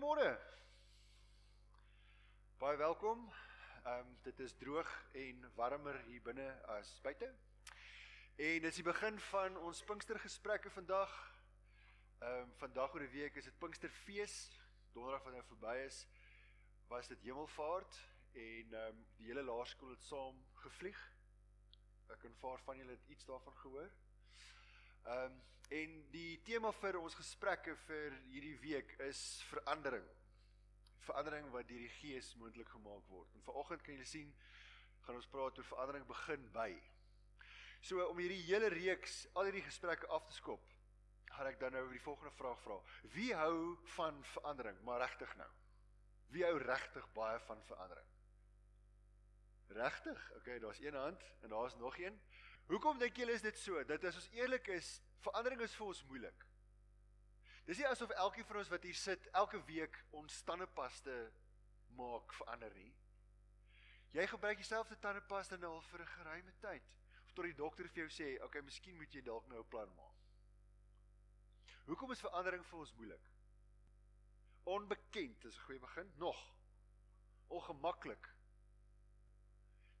Goeiemôre. Baie welkom. Ehm um, dit is droog en warmer hier binne as buite. En dis die begin van ons Pinkstergesprekke vandag. Ehm um, vandag oor die week is dit Pinksterfees. Donderdag wat nou verby is, was dit Hemelvaart en ehm um, die hele laerskool het saam gevlieg. Ek en vaar van julle het iets daarvan gehoor. Ehm um, en die tema vir ons gesprekke vir hierdie week is verandering. Verandering wat deur die Gees moontlik gemaak word. En vanoggend kan julle sien gaan ons praat oor verandering begin by. So om hierdie hele reeks al hierdie gesprekke af te skop, gaan ek dan nou die volgende vraag vra. Wie hou van verandering? Maar regtig nou. Wie hou regtig baie van verandering? Regtig? Okay, daar's een hand en daar's nog een. Hoekom dink julle is dit so? Dat as ons eerlik is, verandering is vir ons moeilik. Dis nie asof elkeen van ons wat hier sit elke week ons tandepaste maak verander nie. Jy gebruik dieselfde tandepasta nou al vir 'n geruime tyd. Of tot die dokter vir jou sê, "Oké, okay, miskien moet jy dalk nou 'n plan maak." Hoekom is verandering vir ons moeilik? Onbekend is 'n goeie begin. Nog ongemaklik.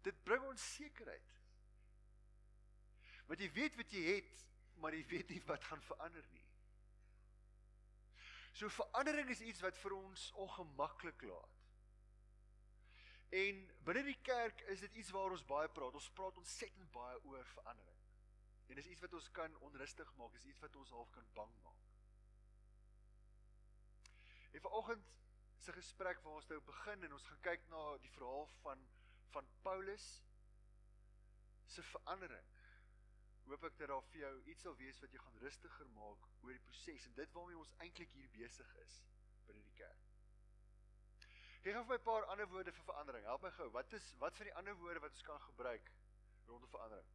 Dit bring onsekerheid. Want jy weet wat jy het, maar jy weet nie wat gaan verander nie. So verandering is iets wat vir ons ongemaklik laat. En binne die kerk is dit iets waar ons baie praat. Ons praat ontsettend baie oor verandering. En dis iets wat ons kan onrustig maak, is iets wat ons half kan bang maak. En vanoggend se gesprek waar ons nou begin en ons gaan kyk na die verhaal van van Paulus se verandering hoop ek dat daar vir jou iets sal wees wat jou gaan rustiger maak oor die proses en dit waarmee ons eintlik hier besig is binne die kerk. Gee gou vir my 'n paar ander woorde vir verandering. Help my gou. Wat is wat van die ander woorde wat ons kan gebruik rondom verandering?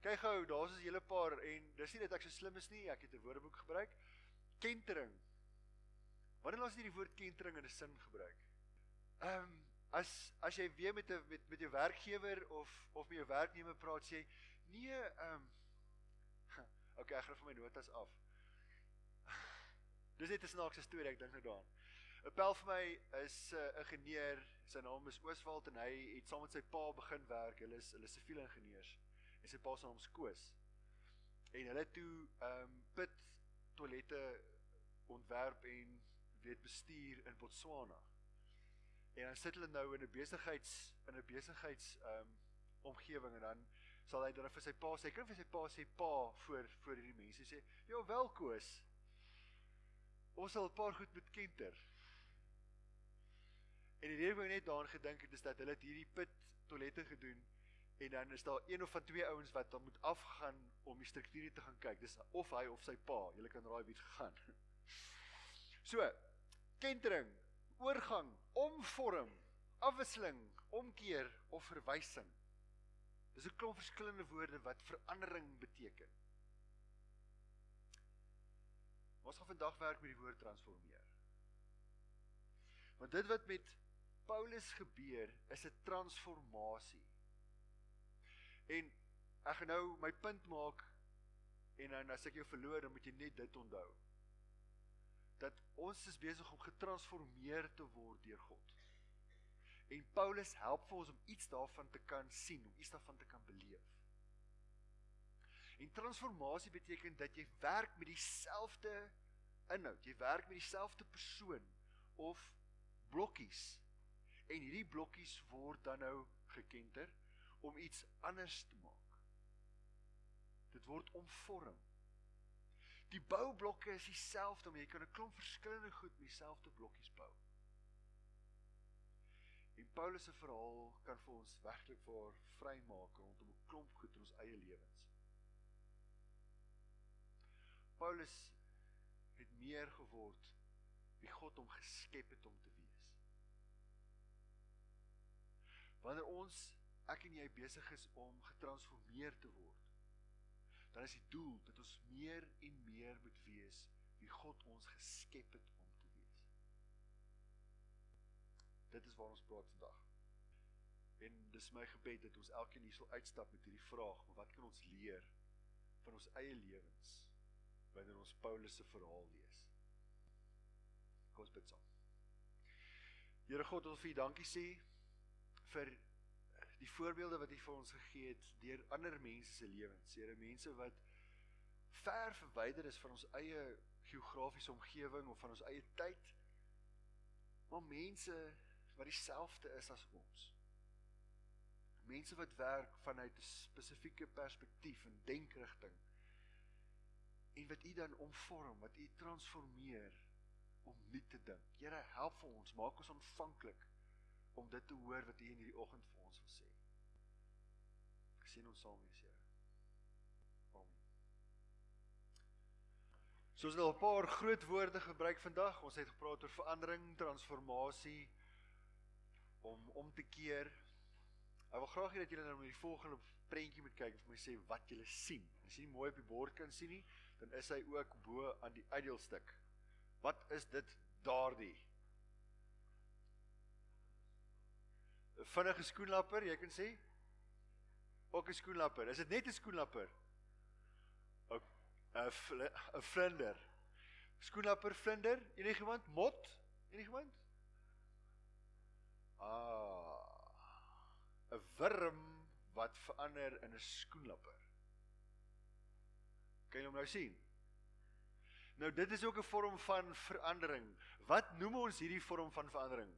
Kyk gou, daar's 'n hele paar en dis nie dat ek so slim is nie, ek het 'n woordeboek gebruik. Kentering. Wanneer laas jy die woord kentering in 'n sin gebruik? Ehm um, as as jy weer met 'n met met jou werkgewer of of met jou werknemer praat sê nee ehm um, Okay, ek gaan vir my notas af. Dis net 'n snaakse storie, ek dink nou daaraan. 'n Pel vir my is 'n uh, ingenieur, sy naam is Ooswald en hy het saam met sy pa begin werk. Hulle is hulle siviele ingenieurs. En sy pa se naam is Koos. En hulle toe ehm um, put toilette ontwerp en weet bestuur in Botswana. En dan sit hulle nou in 'n besigheids in 'n besigheids ehm um, omgewing en dan sal hy dan vir sy pa sê, kan vir sy pa sê pa voor voor hierdie mense sê, "Ja, welkoos. Ons sal 'n paar goed met kenter." En die wat ek net daaraan gedink het is dat hulle hierdie put toilette gedoen en dan is daar een of van twee ouens wat dan moet afgaan om die strukture te gaan kyk. Dis of hy of sy pa. Julle kan raai wie gegaan. So, kentering, oorgang, omvorm, afwisseling, omkeer of verwysing. Dis 'n klomp verskillende woorde wat verandering beteken. Ons gaan vandag werk met die woord transformeer. Want dit wat met Paulus gebeur is 'n transformasie. En ek gaan nou my punt maak en dan as ek jou verloor dan moet jy net dit onthou. Dat ons is besig om getransformeer te word deur God. En Paulus help vir ons om iets daarvan te kan sien, om iets daarvan te kan beleef. En transformasie beteken dat jy werk met dieselfde inhoud, jy werk met dieselfde persoon of blokkies. En hierdie blokkies word dan nou gekenter om iets anders te maak. Dit word omvorm. Die boublokke is dieselfde, maar jy kan 'n klomp verskillende goed met dieselfde blokkies bou. Paulus se verhaal kan vir ons werklik vir vrymaak rondom 'n klomp goed in ons eie lewens. Paulus het meer geword wie God hom geskep het om te wees. Wanneer ons ek en jy besig is om getransformeer te word, dan is die doel dat ons meer en meer moet wees wie God ons geskep het Dit is waar ons praat vandag. En dis my gebed dat ons elkeen hier sal uitstap met hierdie vraag, maar wat kan ons leer van ons eie lewens wanneer ons Paulus se verhaal lees? Kom ons bid saam. Here God, ons wil vir U dankie sê vir die voorbeelde wat U vir ons gegee het deur ander mense se lewens. Here, mense wat ver verwyder is van ons eie geografiese omgewing of van ons eie tyd. Maar mense wat dieselfde is as ons. Mense wat werk vanuit 'n spesifieke perspektief en denkrigting. En wat U dan omvorm, wat U transformeer om nuut te dink. Here, help vir ons, maak ons ontvanklik om dit te hoor wat U in hierdie oggend vir ons wil sê. Sien ons saam wees, Here. Amen. So ons het al 'n paar groot woorde gebruik vandag. Ons het gepraat oor verandering, transformasie om om te keer. Ek wil graag hê dat julle nou met die volgende prentjie moet kyk en vir my sê wat julle sien. As jy mooi op die bord kan sien nie, dan is hy ook bo aan die uitdeelstuk. Wat is dit daardie? 'n Vinnige skoenlapper, jy kan sê? Ook 'n skoenlapper. Is dit net 'n skoenlapper? 'n 'n vlinder. Skoenlapper vlinder? Enigiemand? Mot? Enigiemand? Ah. 'n Wurm wat verander in 'n skoenlapper. Kan jy hom nou sien? Nou dit is ook 'n vorm van verandering. Wat noem ons hierdie vorm van verandering?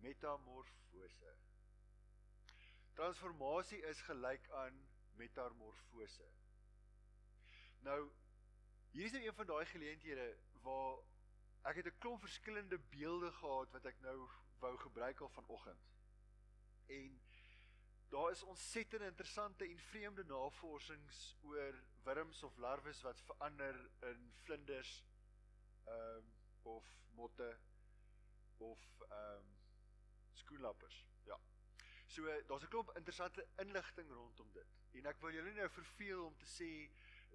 Metamorfose. Transformasie is gelyk aan metamorfose. Nou hier is nou een van daai geleenthede waar ek het 'n klomp verskillende beelde gehad wat ek nou wou gebruik al vanoggend. En Daar is ontsettend interessante en vreemde navorsings oor wurms of larwes wat verander in vlinders ehm um, of motte of ehm um, skoenlappers. Ja. So daar's 'n klomp interessante inligting rondom dit. En ek wil julle nou verveel om te sê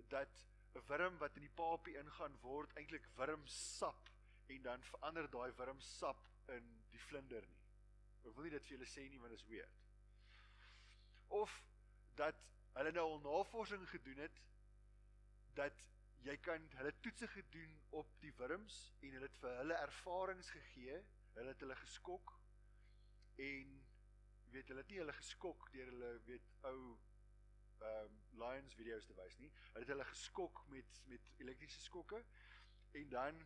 dat 'n wurm wat in die papie ingaan word eintlik wurmsap en dan verander daai wurmsap in die vlinder nie. Ek wil nie dit vir julle sê nie want dit is weird of dat hulle nou al navorsing gedoen het dat jy kan hulle toetse gedoen op die wurms en hulle het vir hulle ervarings gegee, hulle het hulle geskok en weet hulle het nie hulle geskok deur hulle weet ou ehm um, lions video's te wys nie. Hulle het hulle geskok met met elektriese skokke en dan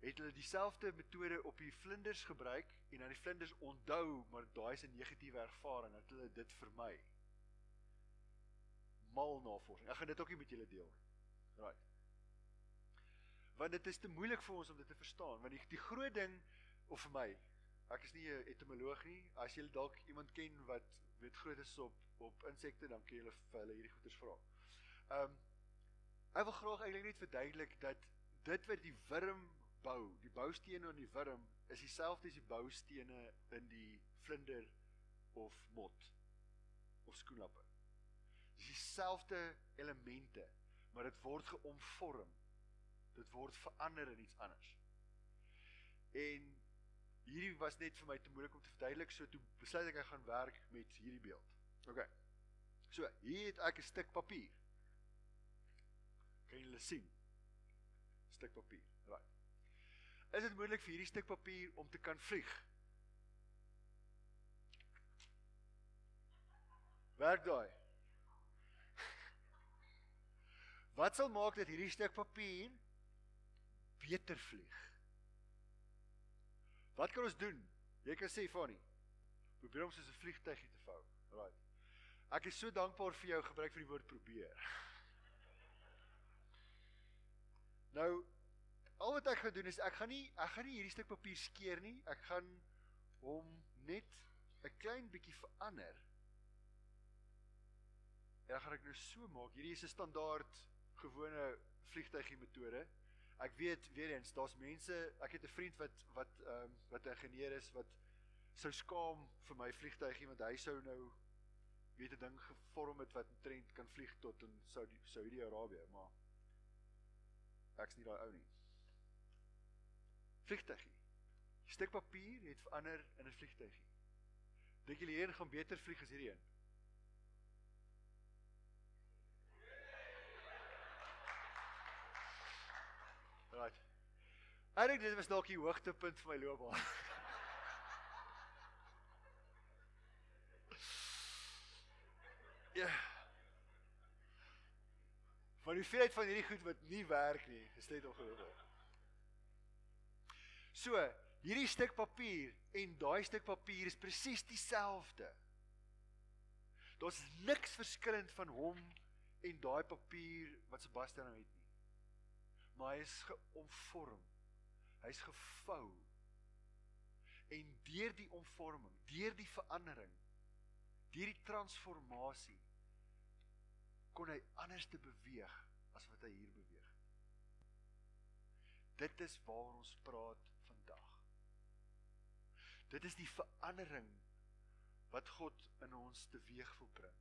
het hulle dieselfde metode op die vlinders gebruik en dan die vlinders onthou maar daai is 'n negatiewe ervaring dat hulle dit vermy mal navorsing. Ek gaan dit ook nie met julle deel nie. Right. Want dit is te moeilik vir ons om dit te verstaan, want die die groot ding of vir my, ek is nie 'n etimoloog nie. As jy dalk iemand ken wat weet groot is op op insekte, dan kan jy hulle vir hulle hierdie goeters vra. Ehm um, ek wil graag eintlik net verduidelik dat dit wat die wurm bou, die boustene in die wurm is dieselfde as die boustene in die vlinder of mot of skoenlapper dis dieselfde elemente, maar dit word geomvorm. Dit word verander in iets anders. En hierdie was net vir my te moeilik om te verduidelik, so toe besluit ek ek gaan werk met hierdie beeld. OK. So, hier het ek 'n stuk papier. Kan julle sien? Stuk papier. Is dit moontlik vir hierdie stuk papier om te kan vlieg? Werk daai. Wat sal maak dat hierdie stuk papier beter vlieg? Wat kan ons doen? Jy kan sê Fanny. Probeer om soos 'n vliegtygie te vou. Right. Ek is so dankbaar vir jou gebruik van die woord probeer. Nou al wat ek gaan doen is ek gaan nie ek gaan nie hierdie stuk papier skeer nie. Ek gaan hom net 'n klein bietjie verander. En dan gaan ek nou so maak. Hierdie is 'n standaard gewone vliegtuigie metode. Ek weet weer eens daar's mense, ek het 'n vriend wat wat ehm um, wat 'n ingenieur is wat sou skaam vir my vliegtuigie want hy sou nou weet 'n ding gevorm het wat trend kan vlieg tot in Saudi Saudi-Arabië, maar ek's nie daai ou nie. Vliegtuigie. Die stuk papier het verander in 'n vliegtuigie. Dink julle hier gaan beter vlieg as hierdie een? Ek dink dit was dalk die hoogtepunt van my loopbaan. ja. Van die feit van hierdie goed wat nie werk nie, dit ongelooflik. So, hierdie stuk papier en daai stuk papier is presies dieselfde. Daar's niks verskillend van hom en daai papier wat Sebastian nou het nie. Maar hy is geomvorm. Hy's gevou. En deur die omvorming, deur die verandering, deur die transformasie kon hy anders te beweeg as wat hy hier beweeg. Dit is waar ons praat. Dit is die verandering wat God in ons teweeg wil bring.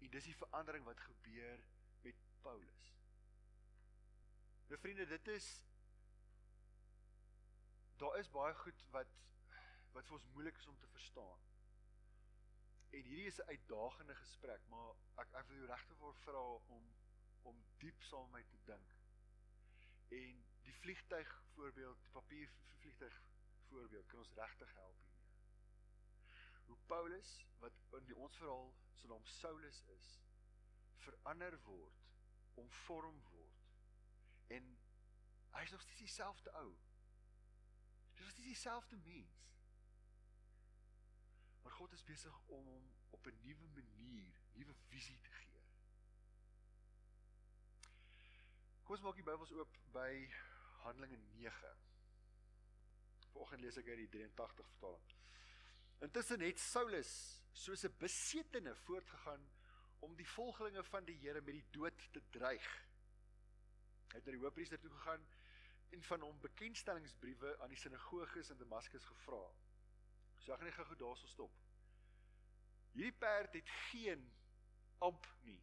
En dis die verandering wat gebeur met Paulus. Nou vriende, dit is daar is baie goed wat wat vir ons moeilik is om te verstaan. En hierdie is 'n uitdagende gesprek, maar ek ek wil jou regtig vra om om diep saam met my te dink. Vliegtyg voorbeeld, papier vliegtyg voorbeeld kan ons regtig help hiermee. Hoe Paulus wat in die ons verhaal se naam Saulus is, verander word, omvorm word. En hy is nog steeds dieselfde ou. Dis nog steeds dieselfde mens. Maar God is besig om hom op 'n nuwe manier, nuwe visie te gee. Kom ons maak die Bybels oop by Handelinge 9. Vanoggend lees ek uit die 83 vertaling. Intussen het Saulus soos 'n besetene voortgegaan om die volgelinge van die Here met die dood te dreig. Hy het na die hoofpriester toe gegaan en van hom bekendstellingsbriewe aan die sinagoges in Damaskus gevra. So ek gaan net gou daarso stop. Hierdie perd het geen amp nie.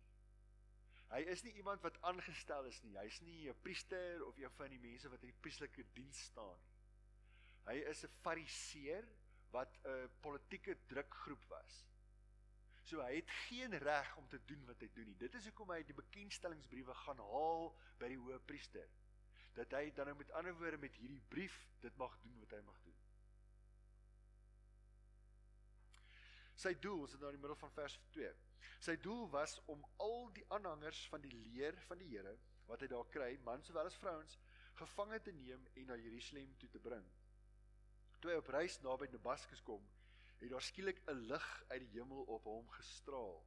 Hy is nie iemand wat aangestel is nie. Hy's nie 'n priester of een van die mense wat in die priestelike diens staan nie. Hy is 'n fariseer wat 'n politieke drukgroep was. So hy het geen reg om te doen wat hy doen nie. Dit is hoekom hy die bekendstellingsbriewe gaan haal by die hoëpriester. Dat hy dan nou met ander woorde met hierdie brief dit mag doen wat hy mag doen. Sy doel is nou in die middel van vers 2. Sy doel was om al die aanhangers van die leer van die Here wat hy daar kry, mans sowel as vrouens, gevange te neem en na Jerusalem toe te bring. Toe hy op reis naby Damaskus kom, het daar skielik 'n lig uit die hemel op hom gestraal.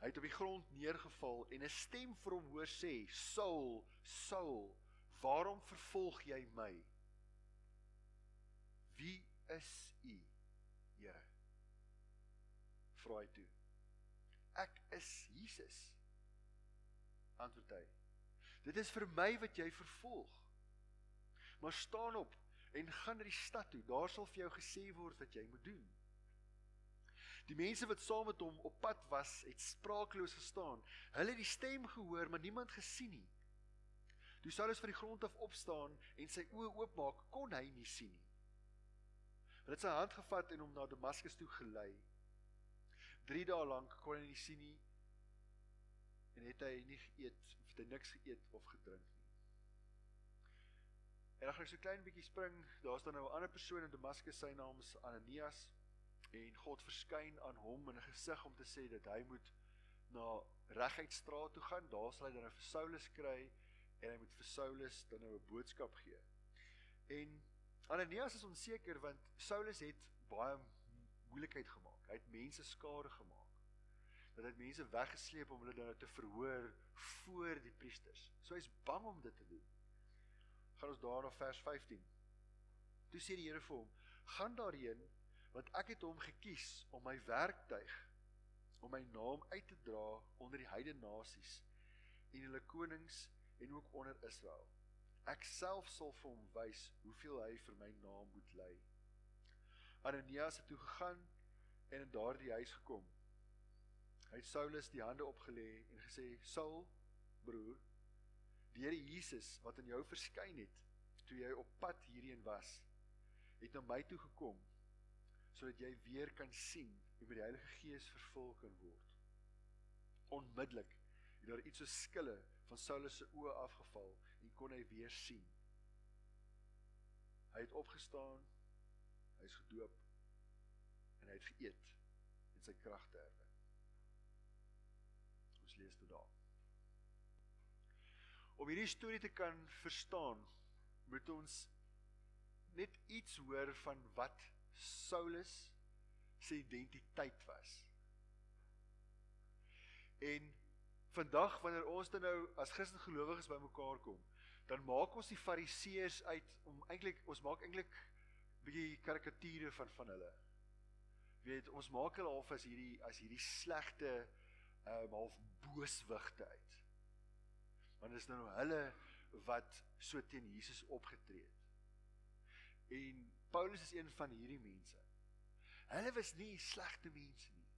Hy het op die grond neergeval en 'n stem vir hom hoor sê: "Saul, Saul, waarom vervolg jy my? Wie is u, Here?" Vra hy toe. Ek is Jesus. Antwoord hy. Dit is vir my wat jy vervolg. Maar staan op en gaan na die stad toe. Daar sal vir jou gesê word wat jy moet doen. Die mense wat saam met hom op pad was, het spraakloos gestaan. Hulle het die stem gehoor, maar niemand gesien nie. Toe Saulus van die grond af opstaan en sy oë oopmaak, kon hy nie sien nie. Hulle het sy hand gevat en hom na Damaskus toe gelei. 3 dae lank kon hy nie sien nie en het hy nie geëet of het hy niks geëet of gedrink nie. En dan gaan ek so klein bietjie spring, daar's dan nou 'n ander persoon in Damaskus, sy naam is Ananias en God verskyn aan hom in 'n gesig om te sê dat hy moet na Reguitstraat toe gaan, daar sal hy dan nou Saulus kry en hy moet vir Saulus dan nou 'n boodskap gee. En Ananias is onseker want Saulus het baie moeilikheid gemaak. Hy het mense skade gemaak. Dat hy mense weggesleep om hulle dan te verhoor voor die priesters. So hy's bang om dit te doen. Gaan ons daar na vers 15. Toe sê die Here vir hom: "Gaan daarheen want ek het hom gekies om my werktuig om my naam uit te dra onder die heidene nasies en hulle konings en ook onder Israel. Ek self sal vir hom wys hoeveel hy vir my naam moet ly." Ananias het toe gegaan en in daardie huis gekom. Hy het Saulus die hande opgelê en gesê: "Saul, broer, die Here Jesus wat aan jou verskyn het toe jy op pad hierheen was, het na my toe gekom sodat jy weer kan sien en met die Heilige Gees vervul kan word." Onmiddellik het daar iets so skille van Saulus se oë afgeval en kon hy weer sien. Hy het opgestaan. Hy is gedoop en hy het geëet en sy kragte herwin. Ons lees dit daar. Om hierdie storie te kan verstaan, moet ons net iets hoor van wat Saulus se identiteit was. En vandag wanneer ons dan nou as Christen gelowiges bymekaar kom, dan maak ons die fariseërs uit om eintlik ons maak eintlik bietjie karikature van van hulle. Weet, ons maak hulle half as hierdie as hierdie slegte ehm um, half booswigte uit. Want dit is nou hulle wat so teen Jesus opgetree het. En Paulus is een van hierdie mense. Hulle was nie slegte mense nie.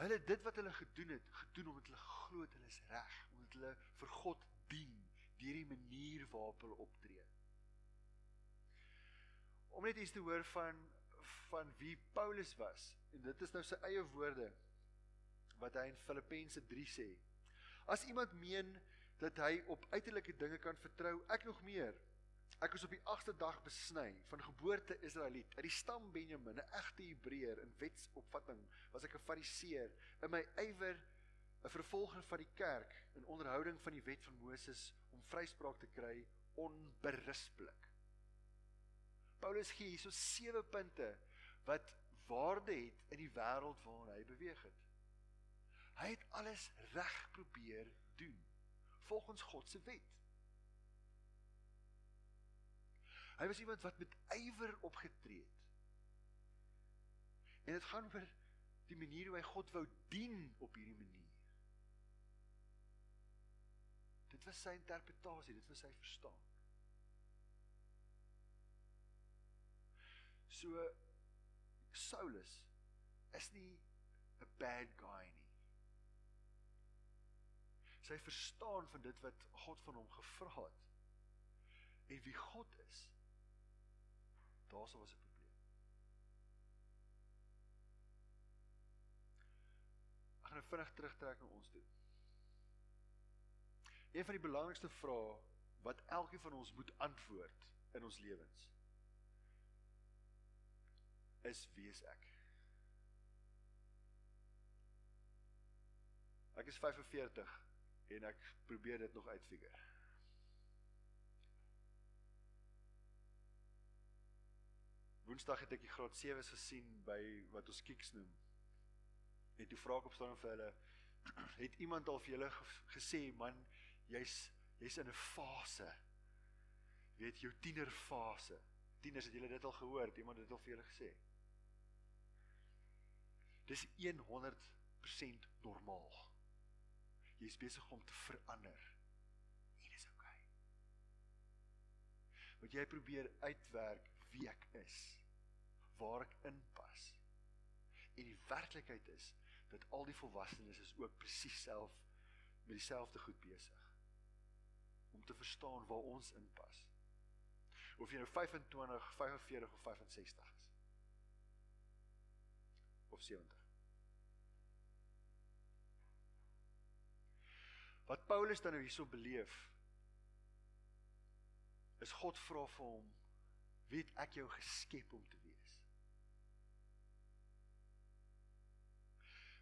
Hulle dit wat hulle gedoen het, gedoen omdat hulle glo hulle is reg, omdat hulle vir God dien deur die manier waarop hulle optree. Om net iets te hoor van van wie Paulus was en dit is nou sy eie woorde wat hy in Filippense 3 sê. As iemand meen dat hy op uiterlike dinge kan vertrou, ek nog meer. Ek is op die 8de dag besny van geboorte Israeliet, uit die stam Benjamin, 'n egte Hebreër in wetsopvatting, was ek 'n Fariseer. In my ywer 'n vervolger van die kerk in onderhouding van die wet van Moses om vryspraak te kry onberispelik. Paulus gee hierso sewe punte wat waarde het in die wêreld waarin hy beweeg het. Hy het alles reg probeer doen volgens God se wet. Hy was iemand wat met ywer opgetree het. En dit gaan oor die manier hoe hy God wou dien op hierdie manier. Dit was sy interpretasie, dit was sy verstaan. So Saulus is nie 'n bad guy nie. Sy verstaan van dit wat God van hom gevra het en wie God is. Daarso was 'n probleem. Ek gaan nou vinnig terugtrek na ons toe. Een van die belangrikste vrae wat elkeen van ons moet antwoord in ons lewens is wie is ek? Ek is 45 en ek probeer dit nog uitfigure. Woensdag het ek die graad 7's gesien by wat ons kiks noem. En toe vra ek op staan vir hulle het iemand al vir julle gesê man jy's jy's in 'n fase. Weet jou tienerfase. Tieners het julle dit al gehoor, het iemand dit al vir julle gesê? Dis 100% normaal. Jy's besig om te verander. En dis oukei. Okay. Wat jy probeer uitwerk wie ek is, waar ek inpas. En die werklikheid is dat al die volwassenes is ook presies self met dieselfde goed besig om te verstaan waar ons inpas. Of jy nou 25, 45 of 65 is. Of 70. Wat Paulus dan nou hierso beleef is God vra vir hom, "Wie het ek jou geskep om te wees?"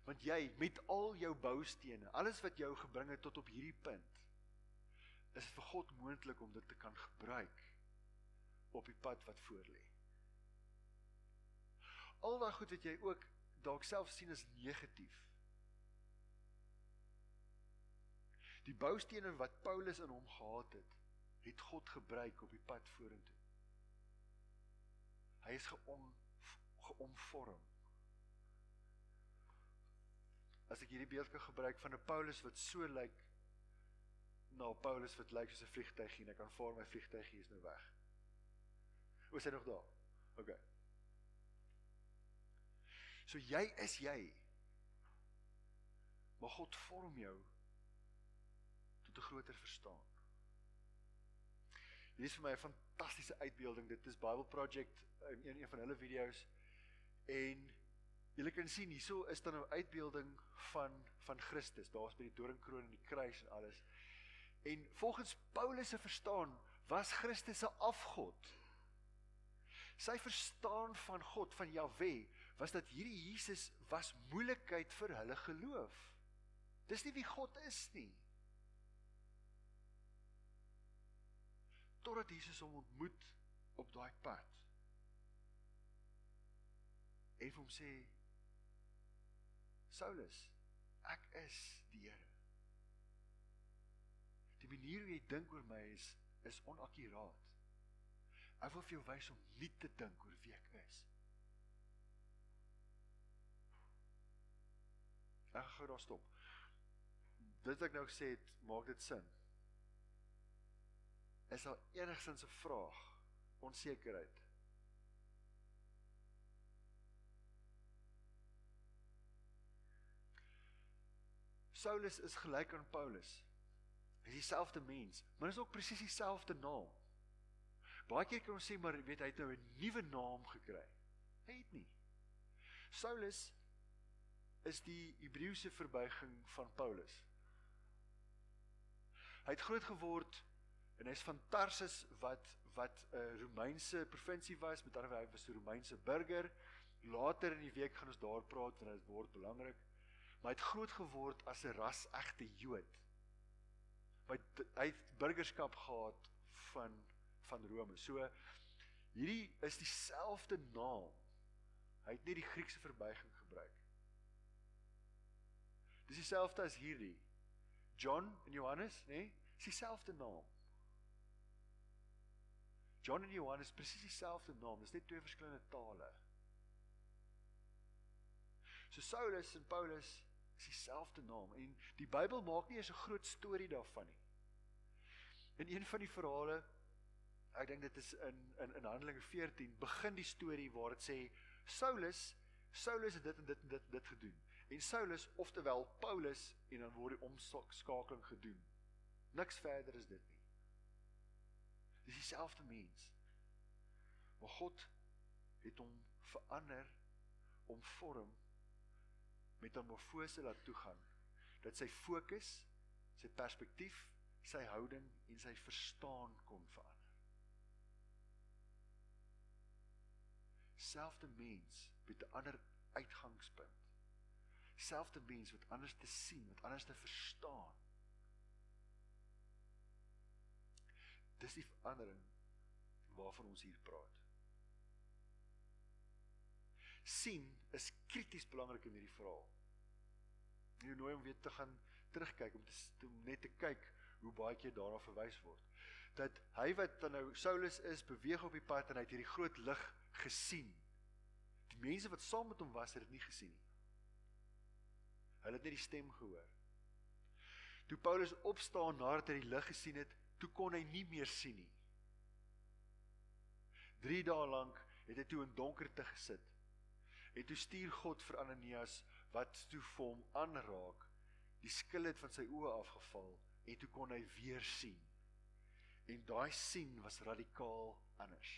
Want jy met al jou boustene, alles wat jou gebring het tot op hierdie punt, is vir God moontlik om dit te kan gebruik op die pad wat voorlê. Al daai goed wat jy ook dalk self sien as negatief. Die boustene wat Paulus in hom gehad het, het God gebruik op die pad vorentoe. Hy is geom geomvorm. As ek hierdie beeld kan gebruik van 'n Paulus wat so lyk like, na Paulus wat lyk soos 'n vliegtygie ek kan vaar my vliegtygie is nou weg. Hoe hy nog daar? OK. So jy is jy. Maar God vorm jou 'n groter verstaan. Hier is vir my 'n fantastiese uitbeelding. Dit is Bible Project in een, een van hulle video's en julle kan sien hierso is dan 'n uitbeelding van van Christus. Daar's by die doringkroon en die kruis en alles. En volgens Paulus se verstaan was Christus 'n afgod. Sy verstaan van God, van Jahwe, was dat hierdie Jesus was moeilikheid vir hulle geloof. Dis nie wie God is nie. Totdat Jesus hom ontmoet op daai pad. En hom sê Saulus, ek is die Here. Die manier hoe jy dink oor my is is onakkuraat. Ek wil vir jou wys om nie te dink oor wie ek is. Ek gaan gou daar stop. Dit wat ek nou gesê het, maak dit sin? Is daar enigsins 'n vraag? Onsekerheid? Saulus is gelyk aan Paulus. Hy is dieselfde mens, maar is ook presies dieselfde naam. Baie keer kan ons sê maar weet hy het nou 'n nuwe naam gekry. Hy het nie. Saulus is die Hebreëse verbuiging van Paulus. Hy het groot geword en hy's van Tarsus wat wat 'n Romeinse provinsie was, met ander woorde hy was 'n Romeinse burger. Later in die week gaan ons daar praat want dit word belangrik maar hy het groot geword as 'n ras-egte Jood. Wat hy het burgerskap gehad van van Rome. So hierdie is dieselfde naam. Hy het nie die Griekse verbuiging gebruik. Dis dieselfde as hierdie. John en Johannes, nê? Nee? Dis dieselfde naam. John en Johannes presies dieselfde naam. Dis net twee verskillende tale. So Saulus en Paulus is dieselfde naam en die Bybel maak nie eens 'n groot storie daarvan nie. In een van die verhale, ek dink dit is in in in Handelinge 14, begin die storie waar dit sê Saulus, Saulus het dit en dit en dit dit gedoen. En Saulus, oftewel Paulus, en dan word die omskakeling gedoen. Niks verder is dit nie. Dis dieselfde mens. Maar God het hom verander om vorm metamorfose laat toegaan dat sy fokus, sy perspektief, sy houding en sy verstaan kon verander. Selfde mens met 'n ander uitgangspunt. Selfde mens wat anders te sien, wat anders te verstaan. Dis die verandering waarvan ons hier praat. sien is krities belangrik in hierdie verhaal. Jy nooi om weer te gaan terugkyk om te om net te kyk hoe baie keer daarna verwys word. Dat hy wat dan nou Saulus is, beweeg op die pad en hy het hierdie groot lig gesien. Die mense wat saam met hom was, het dit nie gesien nie. Hulle het net die stem gehoor. Toe Paulus opstaan nadat hy die lig gesien het, toe kon hy nie meer sien nie. 3 dae lank het hy toe in donkerte gesit En toe stuur God vir Ananias wat toe vir hom aanraak. Die skil het van sy oë afgeval en toe kon hy weer sien. En daai sien was radikaal anders.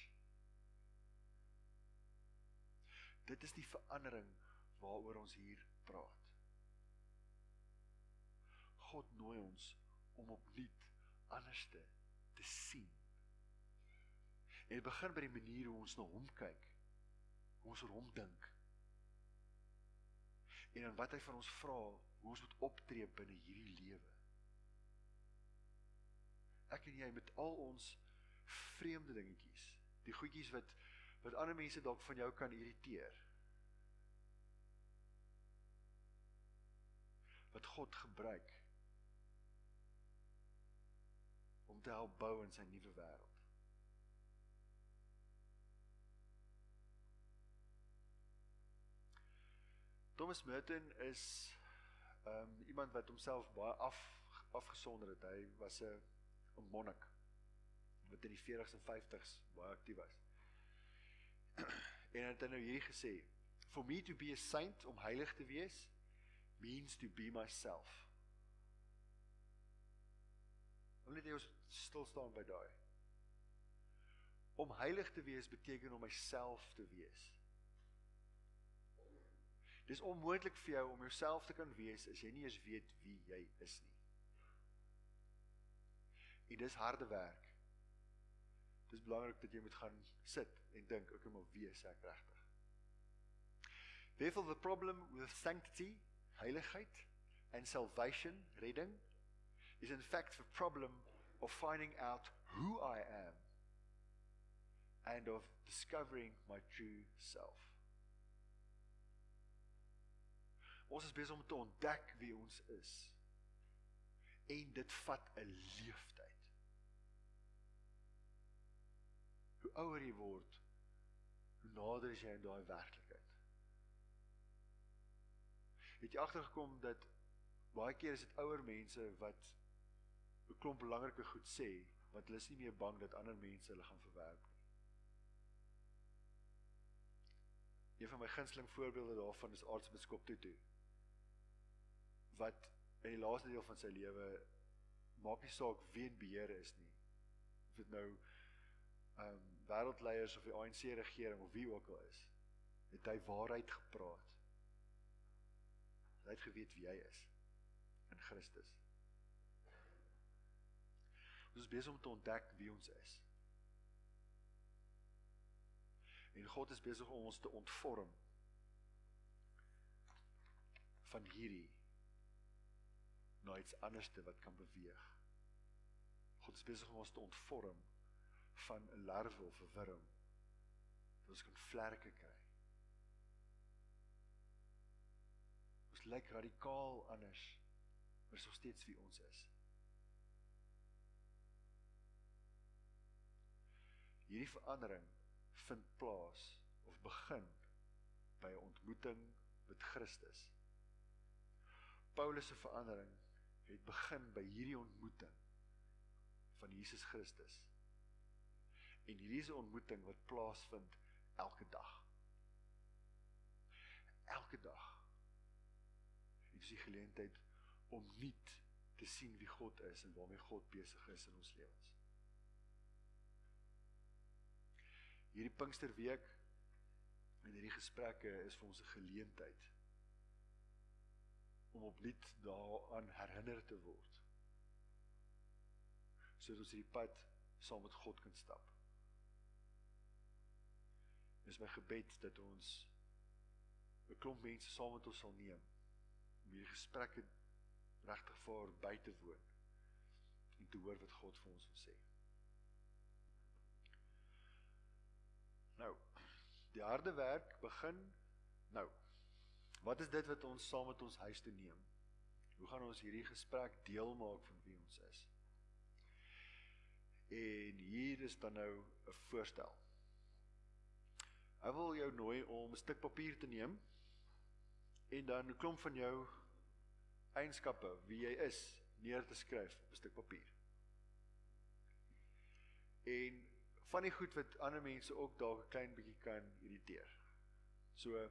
Dit is die verandering waaroor ons hier praat. God nooi ons om opnuut anders te, te sien. En dit begin by die manier hoe ons na hom kyk. Hoe ons oor hom dink en in wat hy van ons vra hoe ons moet optree binne hierdie lewe. Ek en jy met al ons vreemde dingetjies, die goedjies wat wat ander mense dalk van jou kan irriteer. Wat God gebruik om te help bou in sy nuwe wêreld. Thomas Merton is um iemand wat homself baie af afgesonder het. Hy was 'n 'n monnik wat in die 40s en 50s baie aktief was. en hy het nou hierdie gesê: "For me to be a saint om heilig te wees means to be myself." Wil net jy stil staan by daai. Om heilig te wees beteken om myself te wees. Dis onmoontlik vir jou om jouself te kan wees as jy nie eens weet wie jy is nie. En dis harde werk. Dis belangrik dat jy moet gaan sit en dink, okay, maar wie is ek regtig? Therefore the problem with sanctity, heiligheid and salvation, redding is in fact the problem of finding out who I am and of discovering my true self. Ons is besig om te ontdek wie ons is. En dit vat 'n leeftyd. Hoe ouer jy word, hoe nader is jy aan daai werklikheid. Het jy agtergekom dat baie keer is dit ouer mense wat 'n klomp belangrike goed sê, want hulle is nie meer bang dat ander mense hulle gaan verwerp nie. Een van my gunsteling voorbeelde daarvan is aartsbiskop Tutu wat in die laaste deel van sy lewe maak nie saak wie in beheer is nie. Of dit nou ehm um, wêreldleiers of die ANC regering of wie ook al is, het hy waarheid gepraat. Hy het geweet wie hy is in Christus. Ons is besig om te ontdek wie ons is. En God is besig om ons te ontvorm van hierdie na iets anderste wat kan beweeg. God is besig om ons te ontvorm van 'n larwe of 'n wurm. Dat ons kan vlerke kry. Ons lyk radikaal anders, maar is nog steeds wie ons is. Hierdie verandering vind plaas of begin by 'n ontmoeting met Christus. Paulus se verandering het begin by hierdie ontmoeting van Jesus Christus. En hierdie is 'n ontmoeting wat plaasvind elke dag. Elke dag. Dit is die geleentheid om nuut te sien wie God is en waarmee God besig is in ons lewens. Hierdie Pinksterweek en hierdie gesprekke is vir ons 'n geleentheid om opnuut daaraan herinner te word. Sodat ons hierdie pad saam met God kan stap. Dis my gebed dat ons 'n klomp mense saam met ons sal neem om hierdie gesprekke regtig voor by te woon en te hoor wat God vir ons wil sê. Nou, die harde werk begin nou. Wat is dit wat ons saam met ons huis te neem? Hoe gaan ons hierdie gesprek deel maak van wie ons is? En hier is dan nou 'n voorstel. Ek wil jou nooi om 'n stuk papier te neem en dan 'n klomp van jou eienskappe, wie jy is, neer te skryf op 'n stuk papier. En van die goed wat ander mense ook dalk 'n klein bietjie kan irriteer. So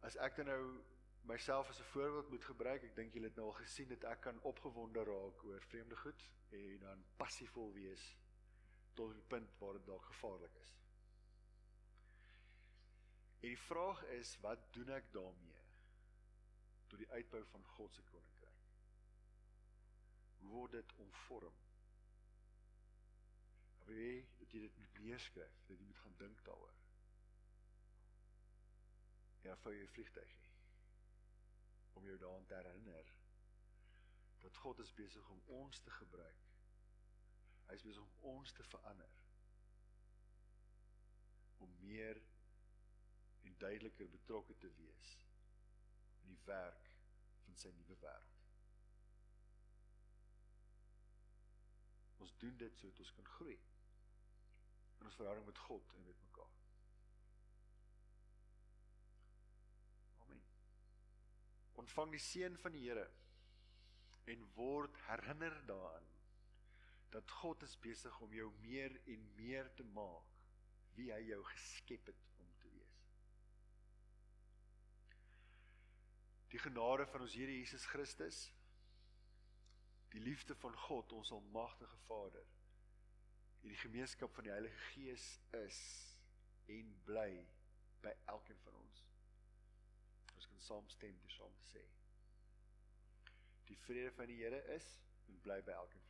as ek dan nou myself as 'n voorbeeld moet gebruik, ek dink julle het nou al gesien dat ek kan opgewonde raak oor vreemde goed en dan passievol wees tot die punt waar dit dalk gevaarlik is. En die vraag is, wat doen ek daarmee tot die uitbou van God se koninkryk? Hoe word dit omvorm? Dat jy dit moet neerskryf, dat jy moet gaan dink daaroor ja, vir jou vliegtuigie om jou daaraan te herinner dat God is besig om ons te gebruik. Hy is besig om ons te verander. Om meer en duideliker betrokke te wees in die werk van sy nuwe wêreld. Ons doen dit sodat ons kan groei in ons verhouding met God en met mekaar. ontvang die seën van die Here en word herinner daaraan dat God is besig om jou meer en meer te maak wie hy jou geskep het om te wees. Die genade van ons Here Jesus Christus, die liefde van God, ons almagtige Vader, en die gemeenskap van die Heilige Gees is en bly by elkeen van ons kan saamstem dis om te sê. Die vrede van die Here is en bly by elkeen